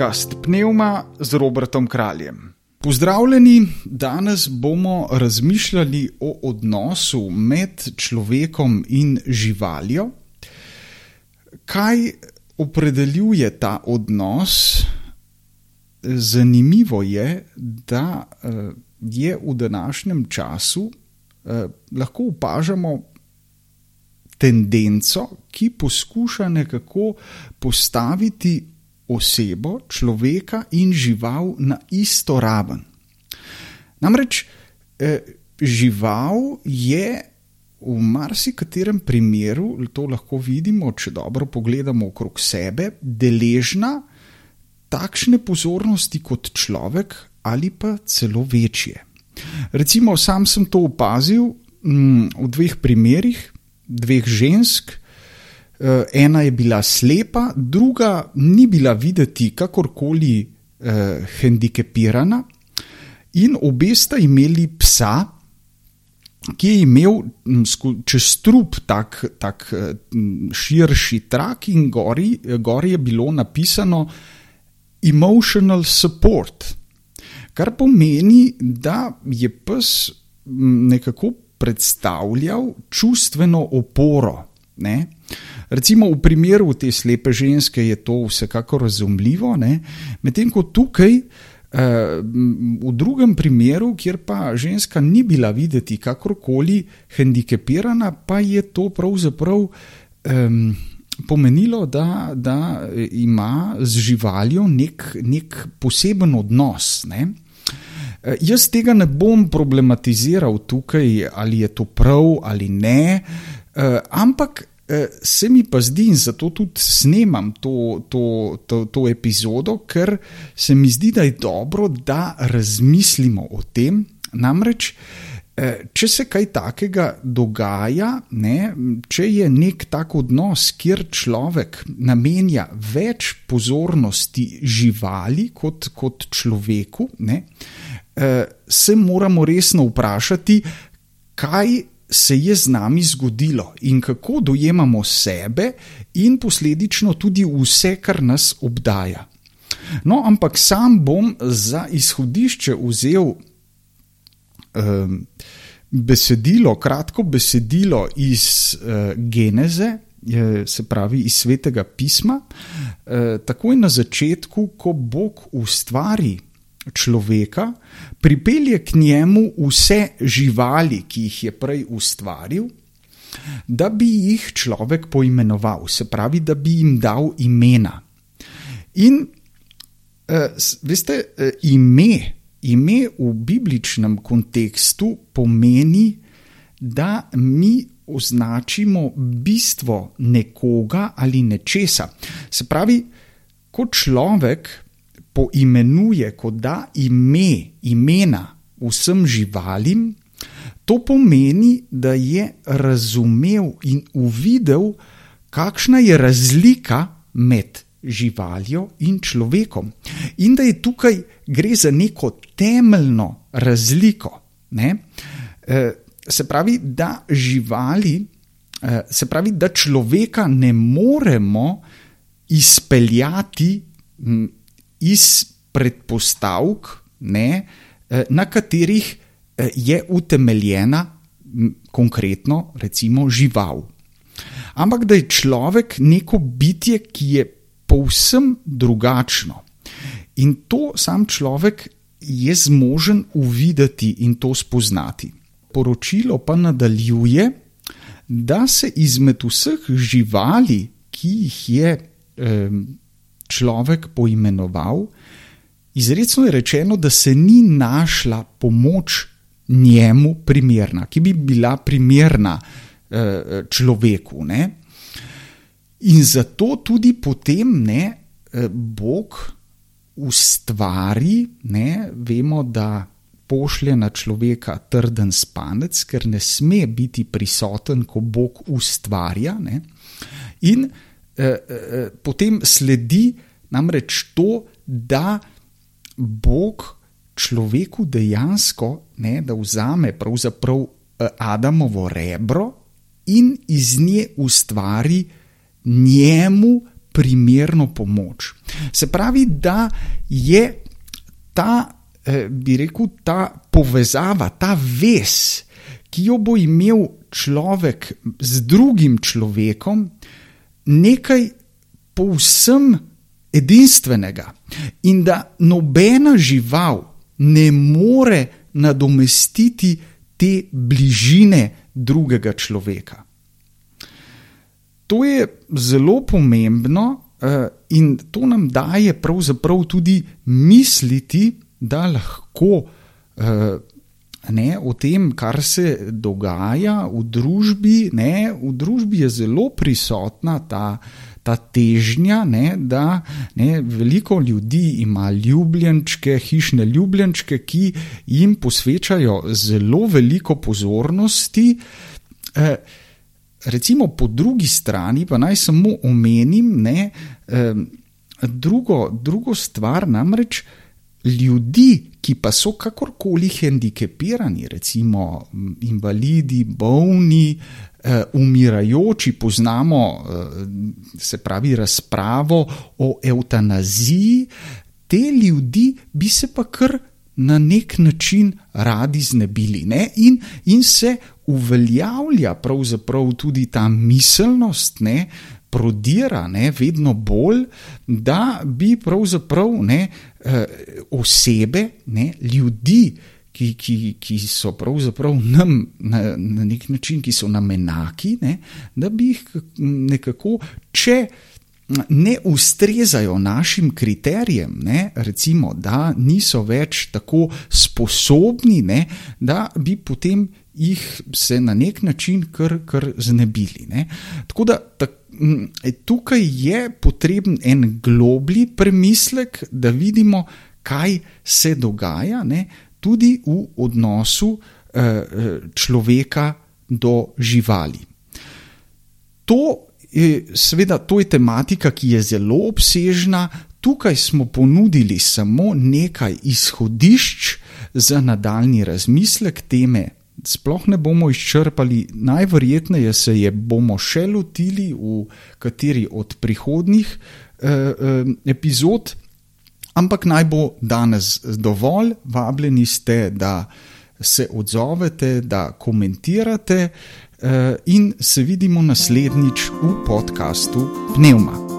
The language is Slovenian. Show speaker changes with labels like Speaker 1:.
Speaker 1: podcast Pneuma z Robertom Kraljem. Pozdravljeni, danes bomo razmišljali o odnosu med človekom in živaljo. Kaj opredeljuje ta odnos? Zanimivo je, da eh, je v današnjem času eh, lahko opažamo tendenco, ki poskuša nekako postaviti osebo, človeka in žival na isto raven. Namreč eh, žival je v marsikaterem primeru, to lahko vidimo, če dobro pogledamo okrog sebe, deležna takšne pozornosti kot človek ali pa celo večje. Recimo, sam sem to opazil mm, v dveh primerih, dveh žensk. Eh, ena je bila slepa, druga ni bila videti kakorkoli eh, hendikepirana, in obe sta imeli psa, ki je imel mm, čez trup tak, tak mm, širši trak, in gori, gori je bilo napisano Emotional Support, kar pomeni, da je pes nekako predstavljal čustveno oporo. Ne? Recimo v primeru te slepe ženske je to vsekakor razumljivo, medtem ko tukaj, eh, v drugem primeru, kjer pa ženska ni bila videti kakorkoli hendikepirana, pa je to pravzaprav um, pomenilo, da, da ima z živaljo nek, nek poseben odnos. Ne? Eh, jaz tega ne bom problematiziral tukaj, ali je to prav ali ne, eh, ampak eh, se mi pa zdi, in zato tudi snemam to, to, to, to epizodo, ker se mi zdi, da je dobro, da razmislimo o tem. Namreč, če se kaj takega dogaja, ne, če je nek tak odnos, kjer človek namenja več pozornosti živali kot, kot človeku, ne, Eh, se moramo resno vprašati, kaj se je z nami zgodilo in kako dojemamo sebe, in posledično tudi vse, kar nas obdaja. No, ampak sam bom za izhodišče vzel um, besedilo, kratko besedilo iz uh, Geneze, se pravi iz svetega pisma, uh, takoj na začetku, ko Bog ustvari človeka, pripelje k njemu vse živali, ki jih je prej ustvaril, da bi jih človek poimenoval, se pravi, da bi jim dal imena. In uh, veste, uh, ime, ime v bibličnem kontekstu pomeni, da mi označimo bistvo nekoga ali nečesa. Se pravi, kot človek poimenuje, kot da ime, imena vsem živalim, to pomeni, da je razumel in uvidel, kakšna je razlika med živaljo in človekom. In da je tukaj gre za neko temeljno razliko. Ne? Eh, se pravi, da živali, eh, se pravi, da človeka ne moremo izpeljati iz predpostavk, ne, eh, na katerih eh, je utemeljena konkretno, recimo, žival. Ampak da je človek neko bitje, ki je povsem drugačno. In to sam človek je zmožen uvideti in to spoznati. Poročilo pa nadaljuje, da se izmed vseh živali, ki jih je eh, človek poimenoval, izrecno je rečeno, da se ni našla pomoč njemu primerna, ki bi bila primerna eh, človeku. Ne? In zato tudi potem ne, eh, Bog ustvari, ne, vemo, da pošlje na človeka trden spanec, ker ne sme biti prisoten, ko Bog ustvarja. Ne? In potem sledi namreč to, da Bog človeku dejansko, ne, da vzame pravzaprav eh, Adamovo rebro in iz nje ustvari njemu primerno pomoč. Se pravi, da je ta, eh, bi rekel, ta povezava, ta vez, ki jo bo imel človek z drugim človekom, nekaj povsem edinstvenega in da nobena žival ne more nadomestiti te bližine drugega človeka. To je zelo pomembno uh, in to nam daje pravzaprav tudi misliti, da lahko uh, ne, o tem, kar se dogaja v družbi. Ne, v družbi je zelo prisotna ta, ta težnja, ne, da ne, veliko ljudi ima ljubljenčke, hišne ljubljenčke, ki jim posvečajo zelo veliko pozornosti. Eh, recimo po drugi strani, pa naj samo omenim, ne, eh, drugo, drugo stvar, namreč ljudi, ki pa so kakorkoli hendikepirani, recimo invalidi, bolni, uh, umirajoči, poznamo uh, se pravi razpravo o eutanaziji, te ljudi bi se pa kar na nek način radi znebili ne? in, in se uveljavlja pravzaprav tudi ta miselnost. Ne? prodira ne, vedno bolj, da bi pravzaprav ne, eh, osebe, ne, ljudi, ki, ki, ki so pravzaprav nam na, na nek način, ki so nam enaki, ne, da bi jih nekako, če. Ne ustrezajo našim kriterijem, ne, recimo, da niso več tako sposobni, ne, da bi potem jih se na nek način kar, kar znebili. Ne. Tako da tak, tukaj je potreben en globlji premislek, da vidimo, kaj se dogaja, ne, tudi v odnosu eh, eh, človeka do živali. To seveda, to je tematika, ki je zelo obsežna. Tukaj smo ponudili samo nekaj izhodišč za nadaljni razmislek. Teme sploh ne bomo izčrpali, najverjetneje se je bomo še lotili v kateri od prihodnih eh, eh, epizod, ampak naj bo danes dovolj, vabljeni ste, da se odzovete, da komentirate eh, in se vidimo naslednjič v podkastu Pneumat.